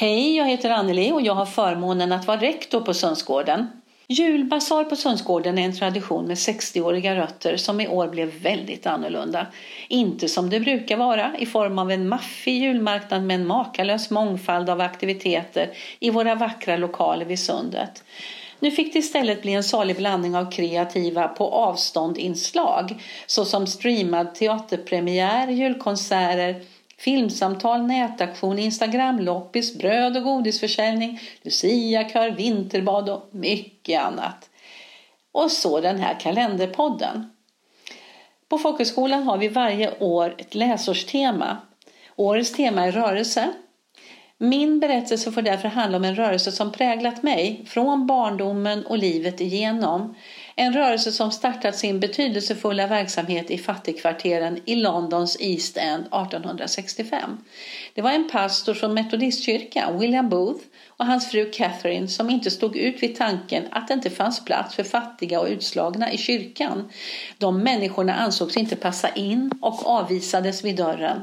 Hej, jag heter Anneli och jag har förmånen att vara rektor på Sundsgården. Julbasar på Sundsgården är en tradition med 60-åriga rötter som i år blev väldigt annorlunda. Inte som det brukar vara i form av en maffig julmarknad med en makalös mångfald av aktiviteter i våra vackra lokaler vid sundet. Nu fick det istället bli en salig blandning av kreativa på avstånd inslag såsom streamad teaterpremiär, julkonserter, filmsamtal, nätaktion, instagramloppis, bröd och godisförsäljning, luciakör, vinterbad och mycket annat. Och så den här kalenderpodden. På folkhögskolan har vi varje år ett läsårstema. Årets tema är rörelse. Min berättelse får därför handla om en rörelse som präglat mig från barndomen och livet igenom. En rörelse som startat sin betydelsefulla verksamhet i fattigkvarteren i Londons East End 1865. Det var en pastor från metodistkyrkan, William Booth, och hans fru Catherine som inte stod ut vid tanken att det inte fanns plats för fattiga och utslagna i kyrkan. De människorna ansågs inte passa in och avvisades vid dörren.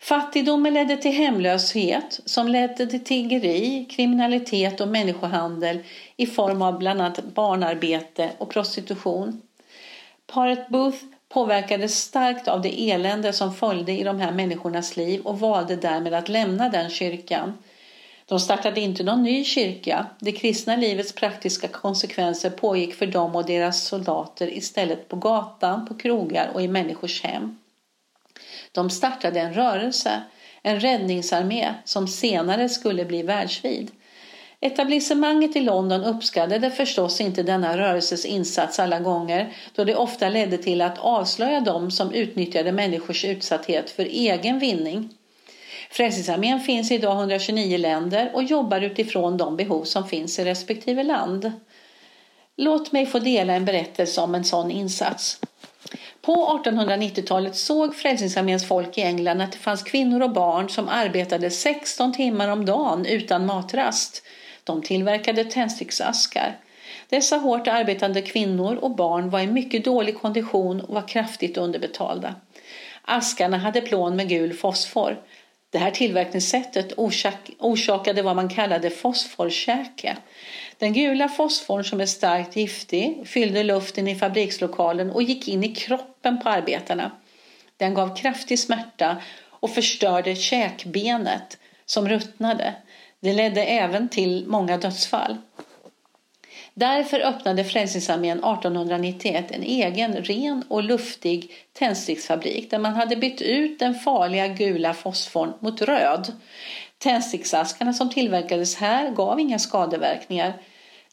Fattigdomen ledde till hemlöshet som ledde till tiggeri, kriminalitet och människohandel i form av bland annat barnarbete och prostitution. Paret Booth påverkades starkt av det elände som följde i de här människornas liv och valde därmed att lämna den kyrkan. De startade inte någon ny kyrka. Det kristna livets praktiska konsekvenser pågick för dem och deras soldater istället på gatan, på krogar och i människors hem. De startade en rörelse, en räddningsarmé som senare skulle bli världsvid. Etablissemanget i London uppskattade förstås inte denna rörelses insats alla gånger då det ofta ledde till att avslöja dem som utnyttjade människors utsatthet för egen vinning. Frälsningsarmén finns idag i 129 länder och jobbar utifrån de behov som finns i respektive land. Låt mig få dela en berättelse om en sån insats. På 1890-talet såg Frälsningsarméns folk i England att det fanns kvinnor och barn som arbetade 16 timmar om dagen utan matrast. De tillverkade tändsticksaskar. Dessa hårt arbetande kvinnor och barn var i mycket dålig kondition och var kraftigt underbetalda. Askarna hade plån med gul fosfor. Det här tillverkningssättet orsakade vad man kallade fosforkäke. Den gula fosforn som är starkt giftig fyllde luften i fabrikslokalen och gick in i kroppen på arbetarna. Den gav kraftig smärta och förstörde käkbenet som ruttnade. Det ledde även till många dödsfall. Därför öppnade Frälsningsarmén 1891 en egen ren och luftig tändsticksfabrik där man hade bytt ut den farliga gula fosforn mot röd. Tändsticksaskarna som tillverkades här gav inga skadeverkningar.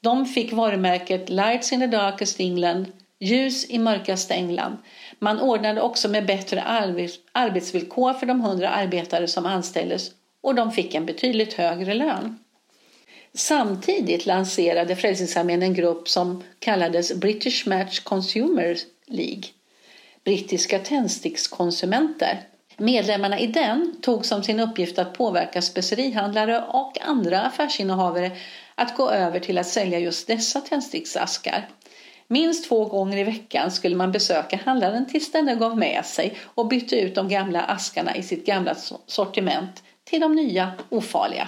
De fick varumärket Lights in the Darkest England, ljus i mörkaste England. Man ordnade också med bättre arbetsvillkor för de hundra arbetare som anställdes och de fick en betydligt högre lön. Samtidigt lanserade Frälsningsarmén en grupp som kallades British Match Consumer League, brittiska tändstickskonsumenter. Medlemmarna i den tog som sin uppgift att påverka specerihandlare och andra affärsinnehavare att gå över till att sälja just dessa tändsticksaskar. Minst två gånger i veckan skulle man besöka handlaren tills denne gav med sig och bytte ut de gamla askarna i sitt gamla sortiment till de nya ofarliga.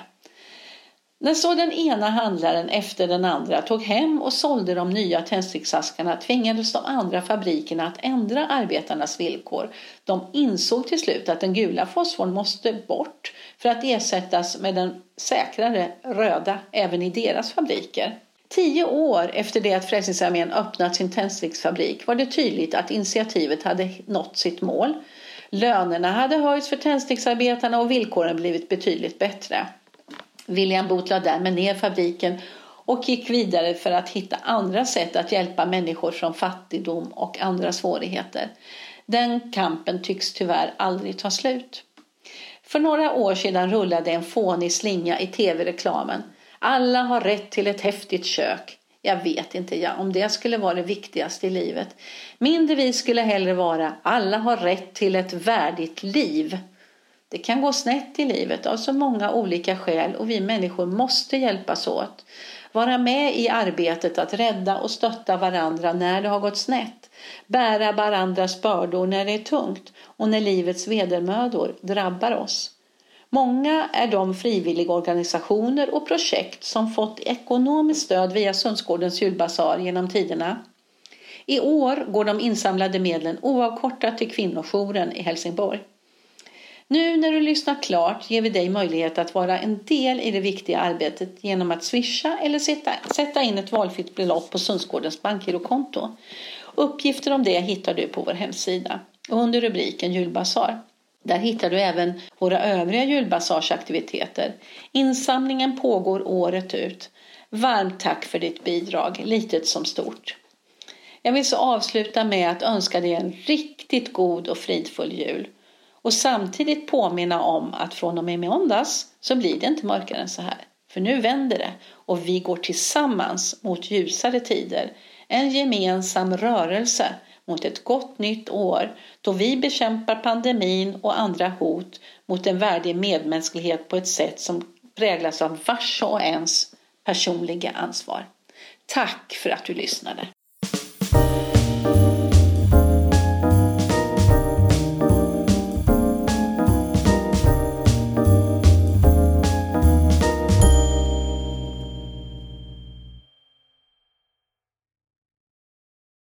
När så den ena handlaren efter den andra tog hem och sålde de nya tändsticksaskarna tvingades de andra fabrikerna att ändra arbetarnas villkor. De insåg till slut att den gula fosforn måste bort för att ersättas med den säkrare röda även i deras fabriker. Tio år efter det att Frälsningsarmén öppnat sin tändsticksfabrik var det tydligt att initiativet hade nått sitt mål. Lönerna hade höjts för tändsticksarbetarna och villkoren blivit betydligt bättre. William Booth lade därmed ner fabriken och gick vidare för att hitta andra sätt att hjälpa människor från fattigdom och andra svårigheter. Den kampen tycks tyvärr aldrig ta slut. För några år sedan rullade en fånig slinga i tv-reklamen. Alla har rätt till ett häftigt kök. Jag vet inte ja, om det skulle vara det viktigaste i livet. Min devis skulle hellre vara alla har rätt till ett värdigt liv. Det kan gå snett i livet av så många olika skäl och vi människor måste hjälpas åt. Vara med i arbetet att rädda och stötta varandra när det har gått snett. Bära varandras bördor när det är tungt och när livets vedermödor drabbar oss. Många är de frivilligorganisationer och projekt som fått ekonomiskt stöd via Sundsgårdens julbasar genom tiderna. I år går de insamlade medlen oavkortat till kvinnojouren i Helsingborg. Nu när du lyssnat klart ger vi dig möjlighet att vara en del i det viktiga arbetet genom att swisha eller sätta, sätta in ett valfritt belopp på Sundsgårdens bankgirokonto. Uppgifter om det hittar du på vår hemsida under rubriken julbasar. Där hittar du även våra övriga julbasarsaktiviteter. Insamlingen pågår året ut. Varmt tack för ditt bidrag, litet som stort. Jag vill så avsluta med att önska dig en riktigt god och fridfull jul och samtidigt påminna om att från och med måndags så blir det inte mörkare än så här. För nu vänder det och vi går tillsammans mot ljusare tider. En gemensam rörelse mot ett gott nytt år då vi bekämpar pandemin och andra hot mot en värdig medmänsklighet på ett sätt som präglas av vars och ens personliga ansvar. Tack för att du lyssnade!